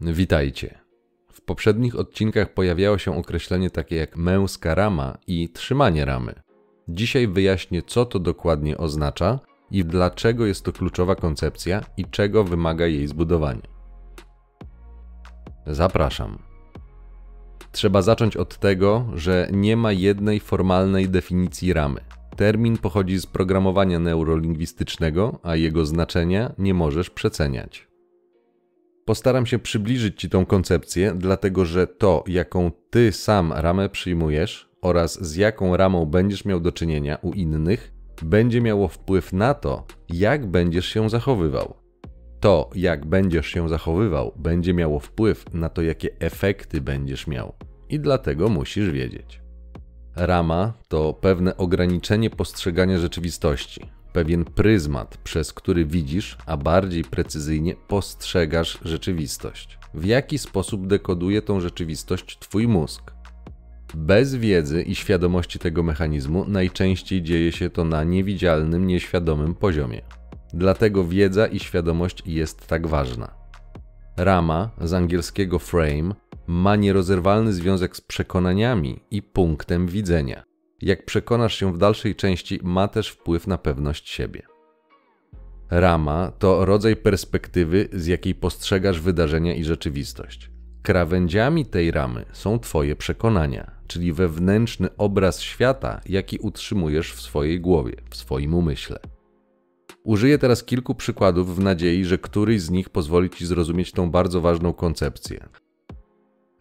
Witajcie. W poprzednich odcinkach pojawiało się określenie takie jak męska rama i trzymanie ramy. Dzisiaj wyjaśnię, co to dokładnie oznacza i dlaczego jest to kluczowa koncepcja i czego wymaga jej zbudowanie. Zapraszam. Trzeba zacząć od tego, że nie ma jednej formalnej definicji ramy. Termin pochodzi z programowania neurolingwistycznego, a jego znaczenia nie możesz przeceniać. Postaram się przybliżyć Ci tą koncepcję, dlatego że to, jaką Ty sam ramę przyjmujesz oraz z jaką ramą będziesz miał do czynienia u innych, będzie miało wpływ na to, jak będziesz się zachowywał. To, jak będziesz się zachowywał, będzie miało wpływ na to, jakie efekty będziesz miał. I dlatego musisz wiedzieć. Rama to pewne ograniczenie postrzegania rzeczywistości, pewien pryzmat, przez który widzisz, a bardziej precyzyjnie postrzegasz rzeczywistość. W jaki sposób dekoduje tą rzeczywistość Twój mózg? Bez wiedzy i świadomości tego mechanizmu najczęściej dzieje się to na niewidzialnym, nieświadomym poziomie. Dlatego wiedza i świadomość jest tak ważna. Rama, z angielskiego frame, ma nierozerwalny związek z przekonaniami i punktem widzenia. Jak przekonasz się w dalszej części, ma też wpływ na pewność siebie. Rama to rodzaj perspektywy, z jakiej postrzegasz wydarzenia i rzeczywistość. Krawędziami tej ramy są Twoje przekonania, czyli wewnętrzny obraz świata, jaki utrzymujesz w swojej głowie, w swoim umyśle. Użyję teraz kilku przykładów w nadziei, że któryś z nich pozwoli Ci zrozumieć tą bardzo ważną koncepcję.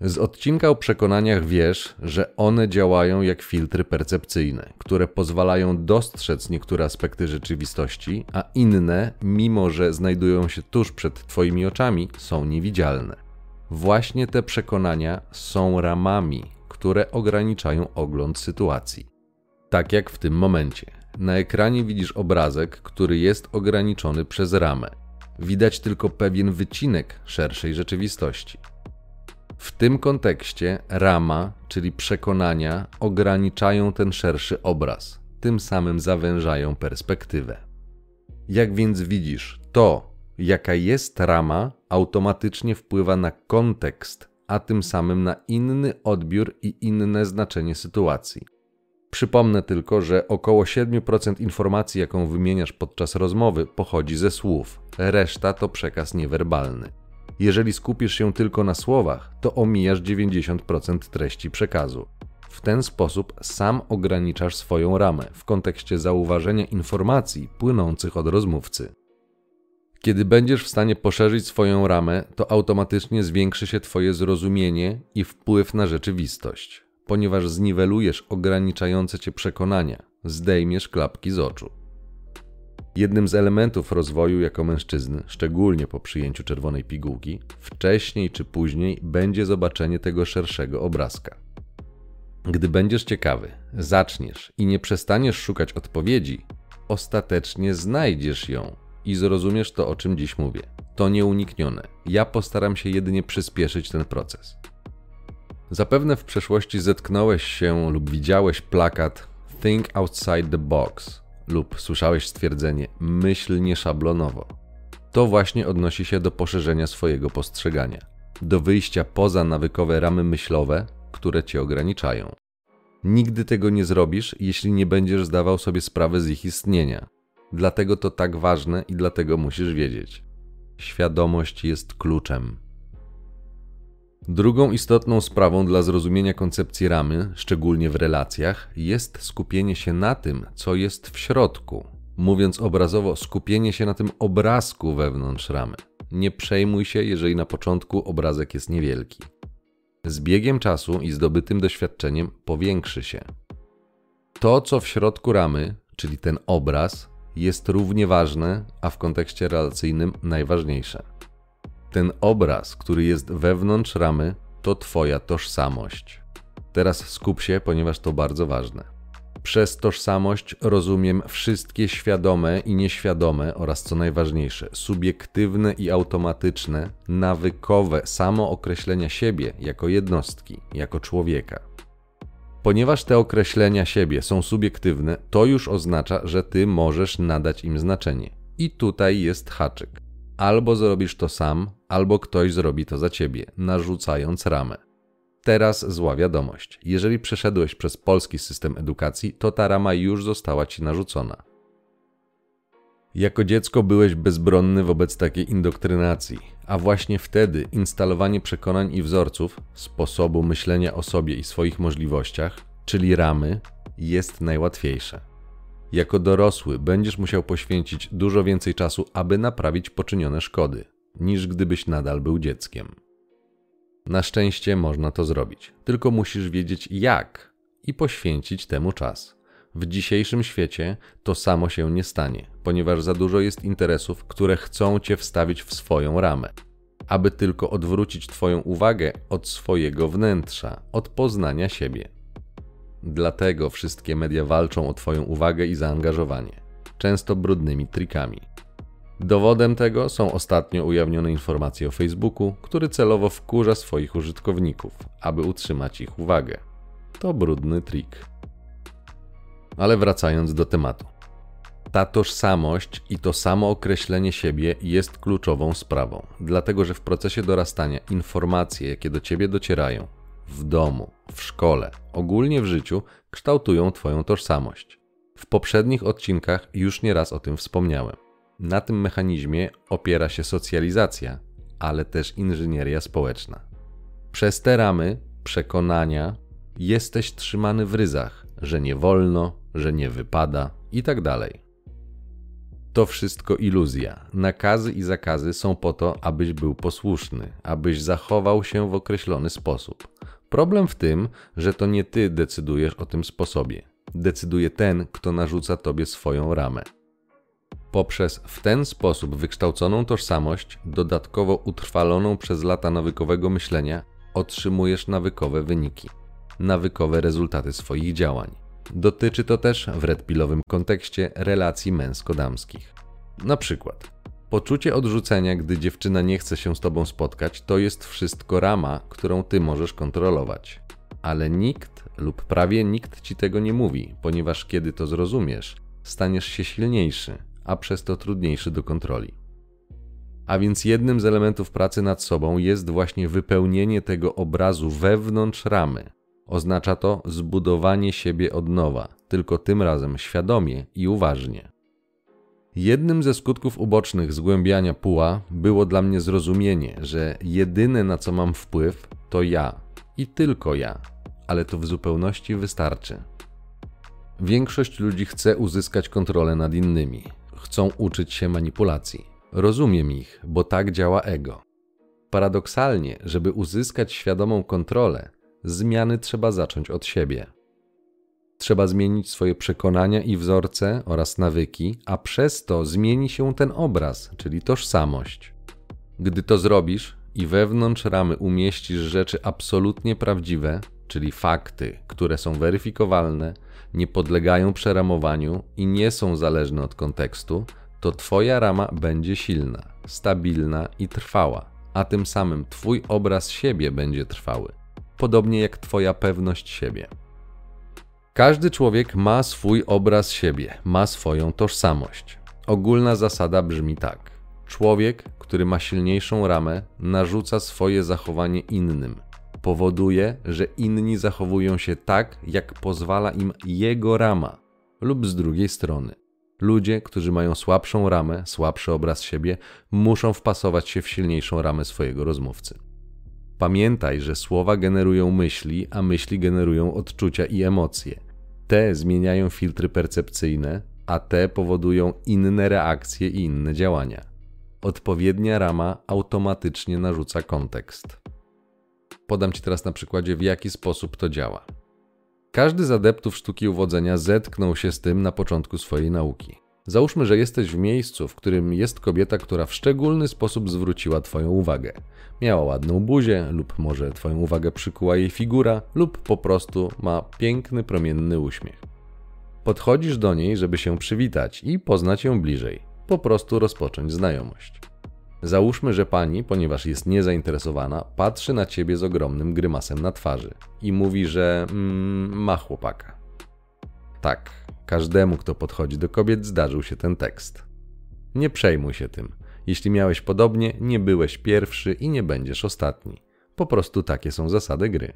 Z odcinka o przekonaniach wiesz, że one działają jak filtry percepcyjne, które pozwalają dostrzec niektóre aspekty rzeczywistości, a inne, mimo że znajdują się tuż przed Twoimi oczami, są niewidzialne. Właśnie te przekonania są ramami, które ograniczają ogląd sytuacji. Tak jak w tym momencie. Na ekranie widzisz obrazek, który jest ograniczony przez ramę. Widać tylko pewien wycinek szerszej rzeczywistości. W tym kontekście rama, czyli przekonania, ograniczają ten szerszy obraz, tym samym zawężają perspektywę. Jak więc widzisz, to, jaka jest rama, automatycznie wpływa na kontekst, a tym samym na inny odbiór i inne znaczenie sytuacji. Przypomnę tylko, że około 7% informacji, jaką wymieniasz podczas rozmowy, pochodzi ze słów, reszta to przekaz niewerbalny. Jeżeli skupisz się tylko na słowach, to omijasz 90% treści przekazu. W ten sposób sam ograniczasz swoją ramę w kontekście zauważenia informacji płynących od rozmówcy. Kiedy będziesz w stanie poszerzyć swoją ramę, to automatycznie zwiększy się Twoje zrozumienie i wpływ na rzeczywistość, ponieważ zniwelujesz ograniczające Cię przekonania, zdejmiesz klapki z oczu. Jednym z elementów rozwoju jako mężczyzny, szczególnie po przyjęciu czerwonej pigułki, wcześniej czy później będzie zobaczenie tego szerszego obrazka. Gdy będziesz ciekawy, zaczniesz i nie przestaniesz szukać odpowiedzi, ostatecznie znajdziesz ją i zrozumiesz to, o czym dziś mówię. To nieuniknione. Ja postaram się jedynie przyspieszyć ten proces. Zapewne w przeszłości zetknąłeś się lub widziałeś plakat Think Outside the Box lub słyszałeś stwierdzenie myśl nieszablonowo. To właśnie odnosi się do poszerzenia swojego postrzegania, do wyjścia poza nawykowe ramy myślowe, które cię ograniczają. Nigdy tego nie zrobisz, jeśli nie będziesz zdawał sobie sprawy z ich istnienia. Dlatego to tak ważne i dlatego musisz wiedzieć. Świadomość jest kluczem. Drugą istotną sprawą dla zrozumienia koncepcji ramy, szczególnie w relacjach, jest skupienie się na tym, co jest w środku. Mówiąc obrazowo, skupienie się na tym obrazku wewnątrz ramy. Nie przejmuj się, jeżeli na początku obrazek jest niewielki. Z biegiem czasu i zdobytym doświadczeniem powiększy się. To, co w środku ramy, czyli ten obraz, jest równie ważne, a w kontekście relacyjnym najważniejsze. Ten obraz, który jest wewnątrz ramy, to Twoja tożsamość. Teraz skup się, ponieważ to bardzo ważne. Przez tożsamość rozumiem wszystkie świadome i nieświadome oraz co najważniejsze, subiektywne i automatyczne, nawykowe samookreślenia siebie jako jednostki, jako człowieka. Ponieważ te określenia siebie są subiektywne, to już oznacza, że ty możesz nadać im znaczenie. I tutaj jest haczyk. Albo zrobisz to sam, albo ktoś zrobi to za ciebie, narzucając ramę. Teraz zła wiadomość. Jeżeli przeszedłeś przez polski system edukacji, to ta rama już została ci narzucona. Jako dziecko byłeś bezbronny wobec takiej indoktrynacji, a właśnie wtedy instalowanie przekonań i wzorców, sposobu myślenia o sobie i swoich możliwościach, czyli ramy, jest najłatwiejsze. Jako dorosły będziesz musiał poświęcić dużo więcej czasu, aby naprawić poczynione szkody, niż gdybyś nadal był dzieckiem. Na szczęście można to zrobić, tylko musisz wiedzieć jak i poświęcić temu czas. W dzisiejszym świecie to samo się nie stanie, ponieważ za dużo jest interesów, które chcą cię wstawić w swoją ramę, aby tylko odwrócić Twoją uwagę od swojego wnętrza, od poznania siebie. Dlatego wszystkie media walczą o Twoją uwagę i zaangażowanie, często brudnymi trikami. Dowodem tego są ostatnio ujawnione informacje o Facebooku, który celowo wkurza swoich użytkowników, aby utrzymać ich uwagę. To brudny trik. Ale wracając do tematu. Ta tożsamość i to samo określenie siebie jest kluczową sprawą, dlatego że w procesie dorastania informacje, jakie do ciebie docierają, w domu, w szkole, ogólnie w życiu, kształtują Twoją tożsamość. W poprzednich odcinkach już nieraz o tym wspomniałem. Na tym mechanizmie opiera się socjalizacja, ale też inżynieria społeczna. Przez te ramy, przekonania, jesteś trzymany w ryzach, że nie wolno, że nie wypada i tak. To wszystko iluzja. Nakazy i zakazy są po to, abyś był posłuszny, abyś zachował się w określony sposób. Problem w tym, że to nie ty decydujesz o tym sposobie. Decyduje ten, kto narzuca tobie swoją ramę. Poprzez w ten sposób wykształconą tożsamość, dodatkowo utrwaloną przez lata nawykowego myślenia, otrzymujesz nawykowe wyniki, nawykowe rezultaty swoich działań. Dotyczy to też w redpilowym kontekście relacji męsko-damskich. Na przykład, poczucie odrzucenia, gdy dziewczyna nie chce się z tobą spotkać, to jest wszystko rama, którą ty możesz kontrolować. Ale nikt lub prawie nikt ci tego nie mówi, ponieważ kiedy to zrozumiesz, staniesz się silniejszy, a przez to trudniejszy do kontroli. A więc jednym z elementów pracy nad sobą jest właśnie wypełnienie tego obrazu wewnątrz ramy, Oznacza to zbudowanie siebie od nowa, tylko tym razem świadomie i uważnie. Jednym ze skutków ubocznych zgłębiania puła było dla mnie zrozumienie, że jedyne na co mam wpływ to ja i tylko ja, ale to w zupełności wystarczy. Większość ludzi chce uzyskać kontrolę nad innymi, chcą uczyć się manipulacji. Rozumiem ich, bo tak działa ego. Paradoksalnie, żeby uzyskać świadomą kontrolę, zmiany trzeba zacząć od siebie. Trzeba zmienić swoje przekonania i wzorce oraz nawyki, a przez to zmieni się ten obraz, czyli tożsamość. Gdy to zrobisz i wewnątrz ramy umieścisz rzeczy absolutnie prawdziwe, czyli fakty, które są weryfikowalne, nie podlegają przeramowaniu i nie są zależne od kontekstu, to Twoja rama będzie silna, stabilna i trwała, a tym samym Twój obraz siebie będzie trwały podobnie jak Twoja pewność siebie. Każdy człowiek ma swój obraz siebie, ma swoją tożsamość. Ogólna zasada brzmi tak: człowiek, który ma silniejszą ramę, narzuca swoje zachowanie innym. Powoduje, że inni zachowują się tak, jak pozwala im jego rama, lub z drugiej strony. Ludzie, którzy mają słabszą ramę, słabszy obraz siebie, muszą wpasować się w silniejszą ramę swojego rozmówcy. Pamiętaj, że słowa generują myśli, a myśli generują odczucia i emocje. Te zmieniają filtry percepcyjne, a te powodują inne reakcje i inne działania. Odpowiednia rama automatycznie narzuca kontekst. Podam Ci teraz na przykładzie, w jaki sposób to działa. Każdy z adeptów sztuki uwodzenia zetknął się z tym na początku swojej nauki. Załóżmy, że jesteś w miejscu, w którym jest kobieta, która w szczególny sposób zwróciła Twoją uwagę. Miała ładną buzię, lub może Twoją uwagę przykuła jej figura, lub po prostu ma piękny, promienny uśmiech. Podchodzisz do niej, żeby się przywitać i poznać ją bliżej, po prostu rozpocząć znajomość. Załóżmy, że pani, ponieważ jest niezainteresowana, patrzy na ciebie z ogromnym grymasem na twarzy i mówi, że mm, ma chłopaka. Tak, Każdemu, kto podchodzi do kobiet, zdarzył się ten tekst. Nie przejmuj się tym. Jeśli miałeś podobnie, nie byłeś pierwszy i nie będziesz ostatni. Po prostu takie są zasady gry.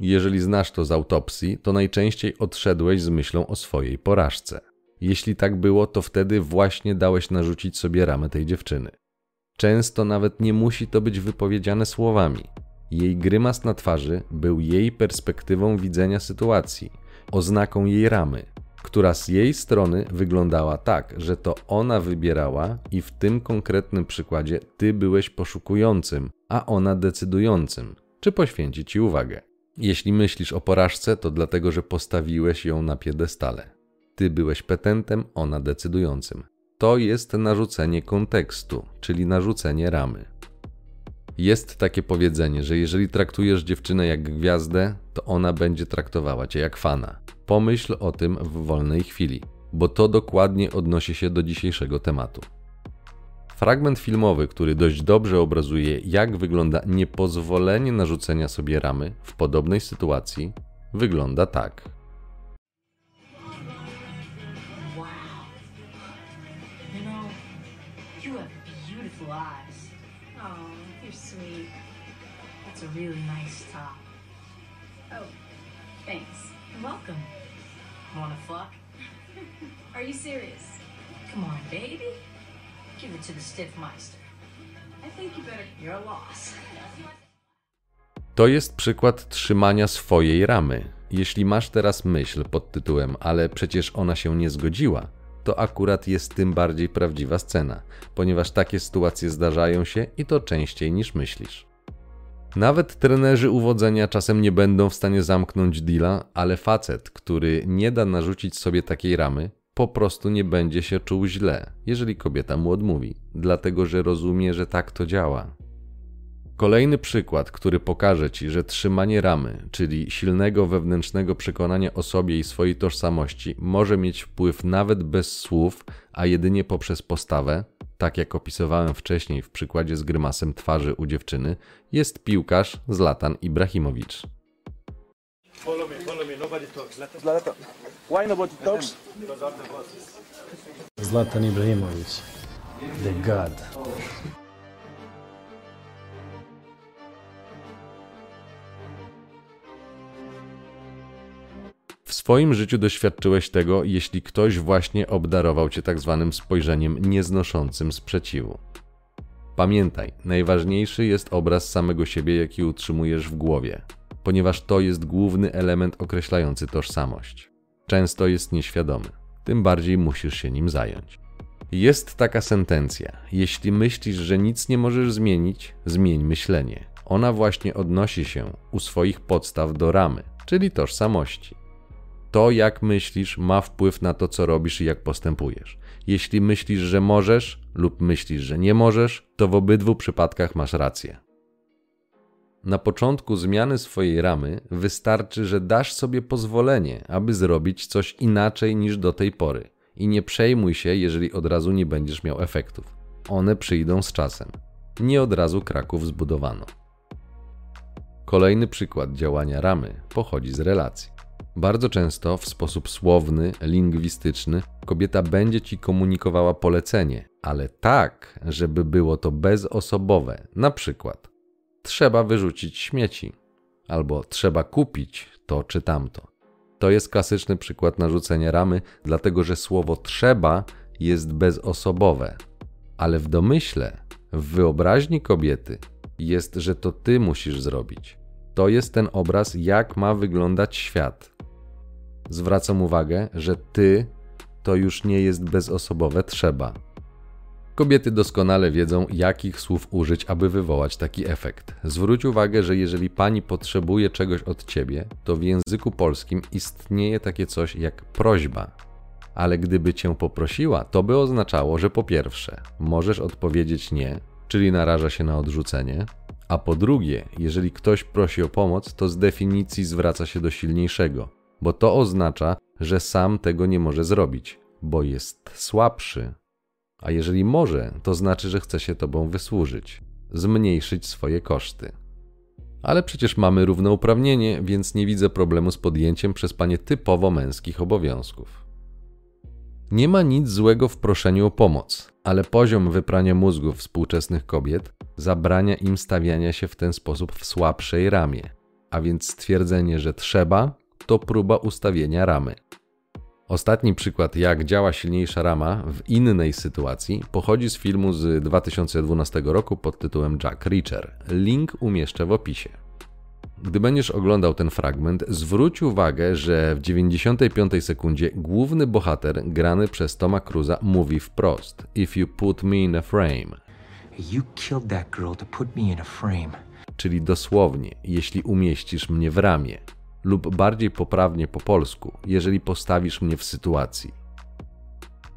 Jeżeli znasz to z autopsji, to najczęściej odszedłeś z myślą o swojej porażce. Jeśli tak było, to wtedy właśnie dałeś narzucić sobie ramę tej dziewczyny. Często nawet nie musi to być wypowiedziane słowami. Jej grymas na twarzy był jej perspektywą widzenia sytuacji, oznaką jej ramy, która z jej strony wyglądała tak, że to ona wybierała i w tym konkretnym przykładzie ty byłeś poszukującym, a ona decydującym, czy poświęci ci uwagę. Jeśli myślisz o porażce, to dlatego, że postawiłeś ją na piedestale. Ty byłeś petentem, ona decydującym. To jest narzucenie kontekstu, czyli narzucenie ramy. Jest takie powiedzenie, że jeżeli traktujesz dziewczynę jak gwiazdę, to ona będzie traktowała cię jak fana. Pomyśl o tym w wolnej chwili, bo to dokładnie odnosi się do dzisiejszego tematu. Fragment filmowy, który dość dobrze obrazuje, jak wygląda niepozwolenie narzucenia sobie ramy w podobnej sytuacji, wygląda tak. Wanna fuck? Are you serious? Come on, baby. Give it to the Stiffmeister. I think you better. You're a loss. To jest przykład trzymania swojej ramy. Jeśli masz teraz myśl pod tytułem, ale przecież ona się nie zgodziła, to akurat jest tym bardziej prawdziwa scena, ponieważ takie sytuacje zdarzają się i to częściej niż myślisz. Nawet trenerzy uwodzenia czasem nie będą w stanie zamknąć deala, ale facet, który nie da narzucić sobie takiej ramy, po prostu nie będzie się czuł źle, jeżeli kobieta mu odmówi, dlatego że rozumie, że tak to działa. Kolejny przykład, który pokaże ci, że trzymanie ramy, czyli silnego wewnętrznego przekonania o sobie i swojej tożsamości, może mieć wpływ nawet bez słów, a jedynie poprzez postawę, tak jak opisywałem wcześniej w przykładzie z grymasem twarzy u dziewczyny, jest piłkarz Zlatan Ibrahimowicz. Follow me, follow me. Nobody talks. Zlatan. Why nobody talks? Zlatan Ibrahimovic, the god. W swoim życiu doświadczyłeś tego, jeśli ktoś właśnie obdarował cię tak zwanym spojrzeniem nieznoszącym sprzeciwu. Pamiętaj, najważniejszy jest obraz samego siebie, jaki utrzymujesz w głowie, ponieważ to jest główny element określający tożsamość. Często jest nieświadomy, tym bardziej musisz się nim zająć. Jest taka sentencja: jeśli myślisz, że nic nie możesz zmienić, zmień myślenie. Ona właśnie odnosi się u swoich podstaw do ramy, czyli tożsamości. To, jak myślisz, ma wpływ na to, co robisz i jak postępujesz. Jeśli myślisz, że możesz, lub myślisz, że nie możesz, to w obydwu przypadkach masz rację. Na początku zmiany swojej ramy wystarczy, że dasz sobie pozwolenie, aby zrobić coś inaczej niż do tej pory. I nie przejmuj się, jeżeli od razu nie będziesz miał efektów. One przyjdą z czasem. Nie od razu Kraków zbudowano. Kolejny przykład działania ramy pochodzi z relacji. Bardzo często w sposób słowny, lingwistyczny, kobieta będzie ci komunikowała polecenie, ale tak, żeby było to bezosobowe. Na przykład, trzeba wyrzucić śmieci, albo trzeba kupić to czy tamto. To jest klasyczny przykład narzucenia ramy, dlatego że słowo trzeba jest bezosobowe, ale w domyśle, w wyobraźni kobiety jest, że to ty musisz zrobić. To jest ten obraz, jak ma wyglądać świat. Zwracam uwagę, że ty to już nie jest bezosobowe trzeba. Kobiety doskonale wiedzą, jakich słów użyć, aby wywołać taki efekt. Zwróć uwagę, że jeżeli pani potrzebuje czegoś od ciebie, to w języku polskim istnieje takie coś jak prośba. Ale gdyby cię poprosiła, to by oznaczało, że po pierwsze, możesz odpowiedzieć nie, czyli naraża się na odrzucenie, a po drugie, jeżeli ktoś prosi o pomoc, to z definicji zwraca się do silniejszego, bo to oznacza, że sam tego nie może zrobić, bo jest słabszy. A jeżeli może, to znaczy, że chce się tobą wysłużyć, zmniejszyć swoje koszty. Ale przecież mamy równouprawnienie, więc nie widzę problemu z podjęciem przez panie typowo męskich obowiązków. Nie ma nic złego w proszeniu o pomoc, ale poziom wyprania mózgów współczesnych kobiet zabrania im stawiania się w ten sposób w słabszej ramie, a więc stwierdzenie, że trzeba, to próba ustawienia ramy. Ostatni przykład, jak działa silniejsza rama w innej sytuacji, pochodzi z filmu z 2012 roku pod tytułem Jack Reacher. Link umieszczę w opisie. Gdy będziesz oglądał ten fragment, zwróć uwagę, że w 95 sekundzie główny bohater, grany przez Toma Cruza, mówi wprost: If you put me in a frame, You killed that girl to put me in a frame. czyli dosłownie, jeśli umieścisz mnie w ramię, lub bardziej poprawnie po polsku, jeżeli postawisz mnie w sytuacji.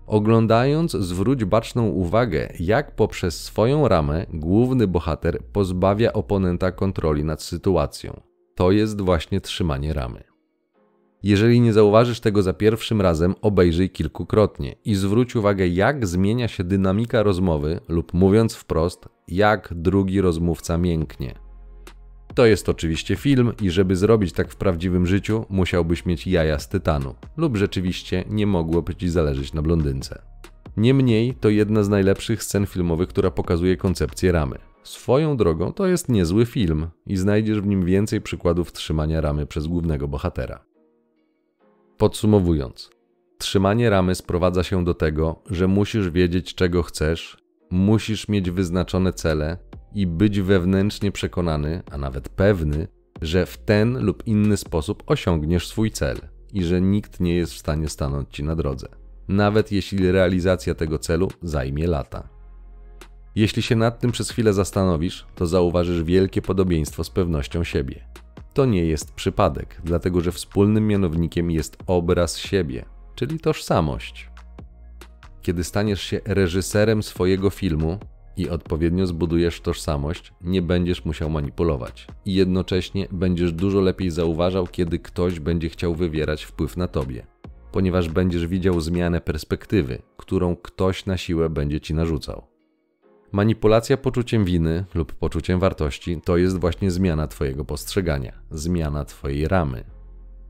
Oglądając, zwróć baczną uwagę, jak poprzez swoją ramę główny bohater pozbawia oponenta kontroli nad sytuacją. To jest właśnie trzymanie ramy. Jeżeli nie zauważysz tego za pierwszym razem, obejrzyj kilkukrotnie i zwróć uwagę, jak zmienia się dynamika rozmowy, lub mówiąc wprost, jak drugi rozmówca mięknie. To jest oczywiście film i żeby zrobić tak w prawdziwym życiu, musiałbyś mieć jaja z tytanu, lub rzeczywiście nie mogłoby ci zależeć na blondynce. Niemniej to jedna z najlepszych scen filmowych, która pokazuje koncepcję ramy. Swoją drogą to jest niezły film i znajdziesz w nim więcej przykładów trzymania ramy przez głównego bohatera. Podsumowując, trzymanie ramy sprowadza się do tego, że musisz wiedzieć, czego chcesz, musisz mieć wyznaczone cele i być wewnętrznie przekonany, a nawet pewny, że w ten lub inny sposób osiągniesz swój cel i że nikt nie jest w stanie stanąć ci na drodze, nawet jeśli realizacja tego celu zajmie lata. Jeśli się nad tym przez chwilę zastanowisz, to zauważysz wielkie podobieństwo z pewnością siebie. To nie jest przypadek, dlatego że wspólnym mianownikiem jest obraz siebie, czyli tożsamość. Kiedy staniesz się reżyserem swojego filmu i odpowiednio zbudujesz tożsamość, nie będziesz musiał manipulować i jednocześnie będziesz dużo lepiej zauważał, kiedy ktoś będzie chciał wywierać wpływ na tobie, ponieważ będziesz widział zmianę perspektywy, którą ktoś na siłę będzie ci narzucał. Manipulacja poczuciem winy lub poczuciem wartości to jest właśnie zmiana Twojego postrzegania, zmiana Twojej ramy.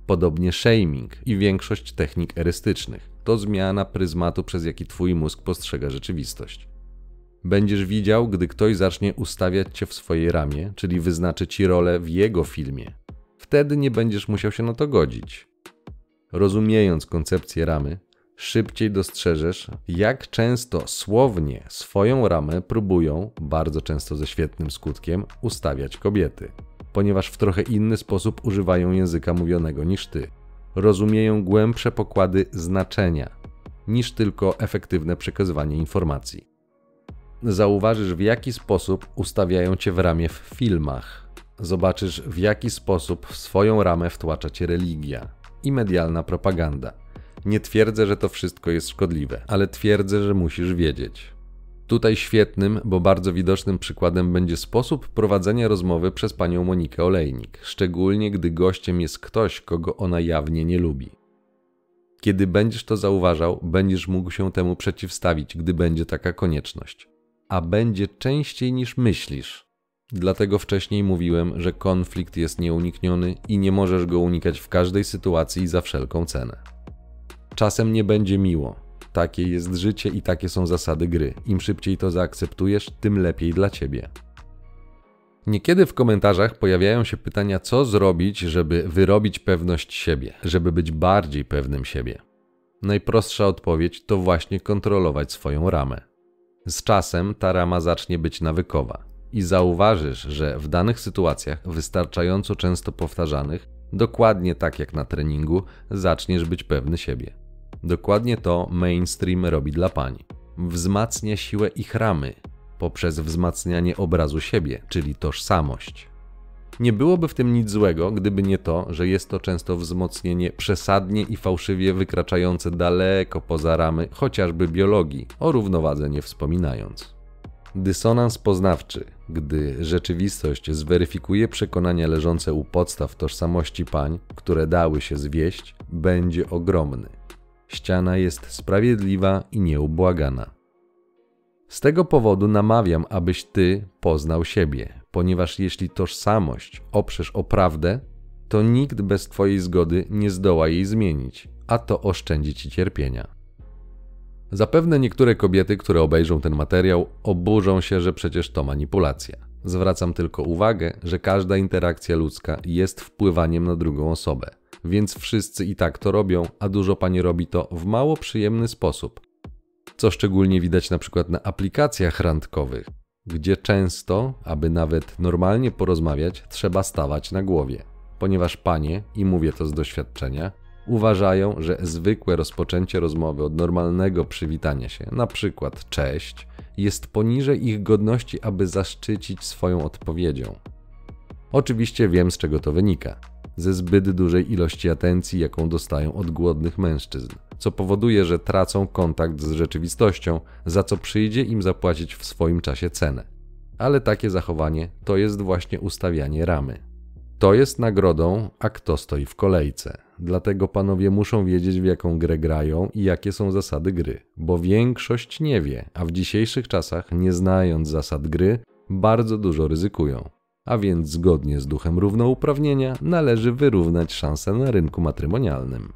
Podobnie shaming i większość technik erystycznych to zmiana pryzmatu, przez jaki Twój mózg postrzega rzeczywistość. Będziesz widział, gdy ktoś zacznie ustawiać Cię w swojej ramie, czyli wyznaczy Ci rolę w jego filmie. Wtedy nie będziesz musiał się na to godzić. Rozumiejąc koncepcję ramy, szybciej dostrzeżesz, jak często słownie swoją ramę próbują, bardzo często ze świetnym skutkiem, ustawiać kobiety, ponieważ w trochę inny sposób używają języka mówionego niż ty. Rozumieją głębsze pokłady znaczenia, niż tylko efektywne przekazywanie informacji. Zauważysz, w jaki sposób ustawiają cię w ramię w filmach. Zobaczysz, w jaki sposób w swoją ramę wtłacza cię religia i medialna propaganda. Nie twierdzę, że to wszystko jest szkodliwe, ale twierdzę, że musisz wiedzieć. Tutaj świetnym, bo bardzo widocznym przykładem będzie sposób prowadzenia rozmowy przez panią Monikę Olejnik, szczególnie gdy gościem jest ktoś, kogo ona jawnie nie lubi. Kiedy będziesz to zauważał, będziesz mógł się temu przeciwstawić, gdy będzie taka konieczność. A będzie częściej niż myślisz. Dlatego wcześniej mówiłem, że konflikt jest nieunikniony i nie możesz go unikać w każdej sytuacji za wszelką cenę. Czasem nie będzie miło. Takie jest życie i takie są zasady gry. Im szybciej to zaakceptujesz, tym lepiej dla ciebie. Niekiedy w komentarzach pojawiają się pytania, co zrobić, żeby wyrobić pewność siebie, żeby być bardziej pewnym siebie. Najprostsza odpowiedź to właśnie kontrolować swoją ramę. Z czasem ta rama zacznie być nawykowa i zauważysz, że w danych sytuacjach, wystarczająco często powtarzanych, dokładnie tak jak na treningu, zaczniesz być pewny siebie. Dokładnie to mainstream robi dla pań. Wzmacnia siłę ich ramy poprzez wzmacnianie obrazu siebie, czyli tożsamość. Nie byłoby w tym nic złego, gdyby nie to, że jest to często wzmocnienie przesadnie i fałszywie wykraczające daleko poza ramy chociażby biologii, o równowadze nie wspominając. Dysonans poznawczy, gdy rzeczywistość zweryfikuje przekonania leżące u podstaw tożsamości pań, które dały się zwieść, będzie ogromny. Ściana jest sprawiedliwa i nieubłagana. Z tego powodu namawiam, abyś ty poznał siebie, ponieważ jeśli tożsamość oprzesz o prawdę, to nikt bez twojej zgody nie zdoła jej zmienić, a to oszczędzi ci cierpienia. Zapewne niektóre kobiety, które obejrzą ten materiał, oburzą się, że przecież to manipulacja. Zwracam tylko uwagę, że każda interakcja ludzka jest wpływaniem na drugą osobę, więc wszyscy i tak to robią, a dużo pani robi to w mało przyjemny sposób. Co szczególnie widać na przykład na aplikacjach randkowych, gdzie często, aby nawet normalnie porozmawiać, trzeba stawać na głowie, ponieważ panie, i mówię to z doświadczenia, uważają, że zwykłe rozpoczęcie rozmowy od normalnego przywitania się, na przykład cześć, jest poniżej ich godności, aby zaszczycić swoją odpowiedzią. Oczywiście wiem, z czego to wynika. Ze zbyt dużej ilości atencji, jaką dostają od głodnych mężczyzn, co powoduje, że tracą kontakt z rzeczywistością, za co przyjdzie im zapłacić w swoim czasie cenę. Ale takie zachowanie to jest właśnie ustawianie ramy. To jest nagrodą, a kto stoi w kolejce. Dlatego panowie muszą wiedzieć, w jaką grę grają i jakie są zasady gry, bo większość nie wie, a w dzisiejszych czasach, nie znając zasad gry, bardzo dużo ryzykują. A więc zgodnie z duchem równouprawnienia należy wyrównać szanse na rynku matrymonialnym.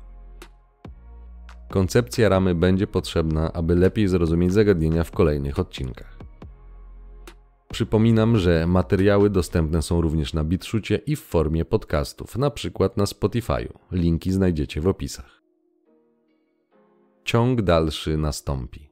Koncepcja ramy będzie potrzebna, aby lepiej zrozumieć zagadnienia w kolejnych odcinkach. Przypominam, że materiały dostępne są również na BitShucie i w formie podcastów, na przykład na Spotify'u. Linki znajdziecie w opisach. Ciąg dalszy nastąpi.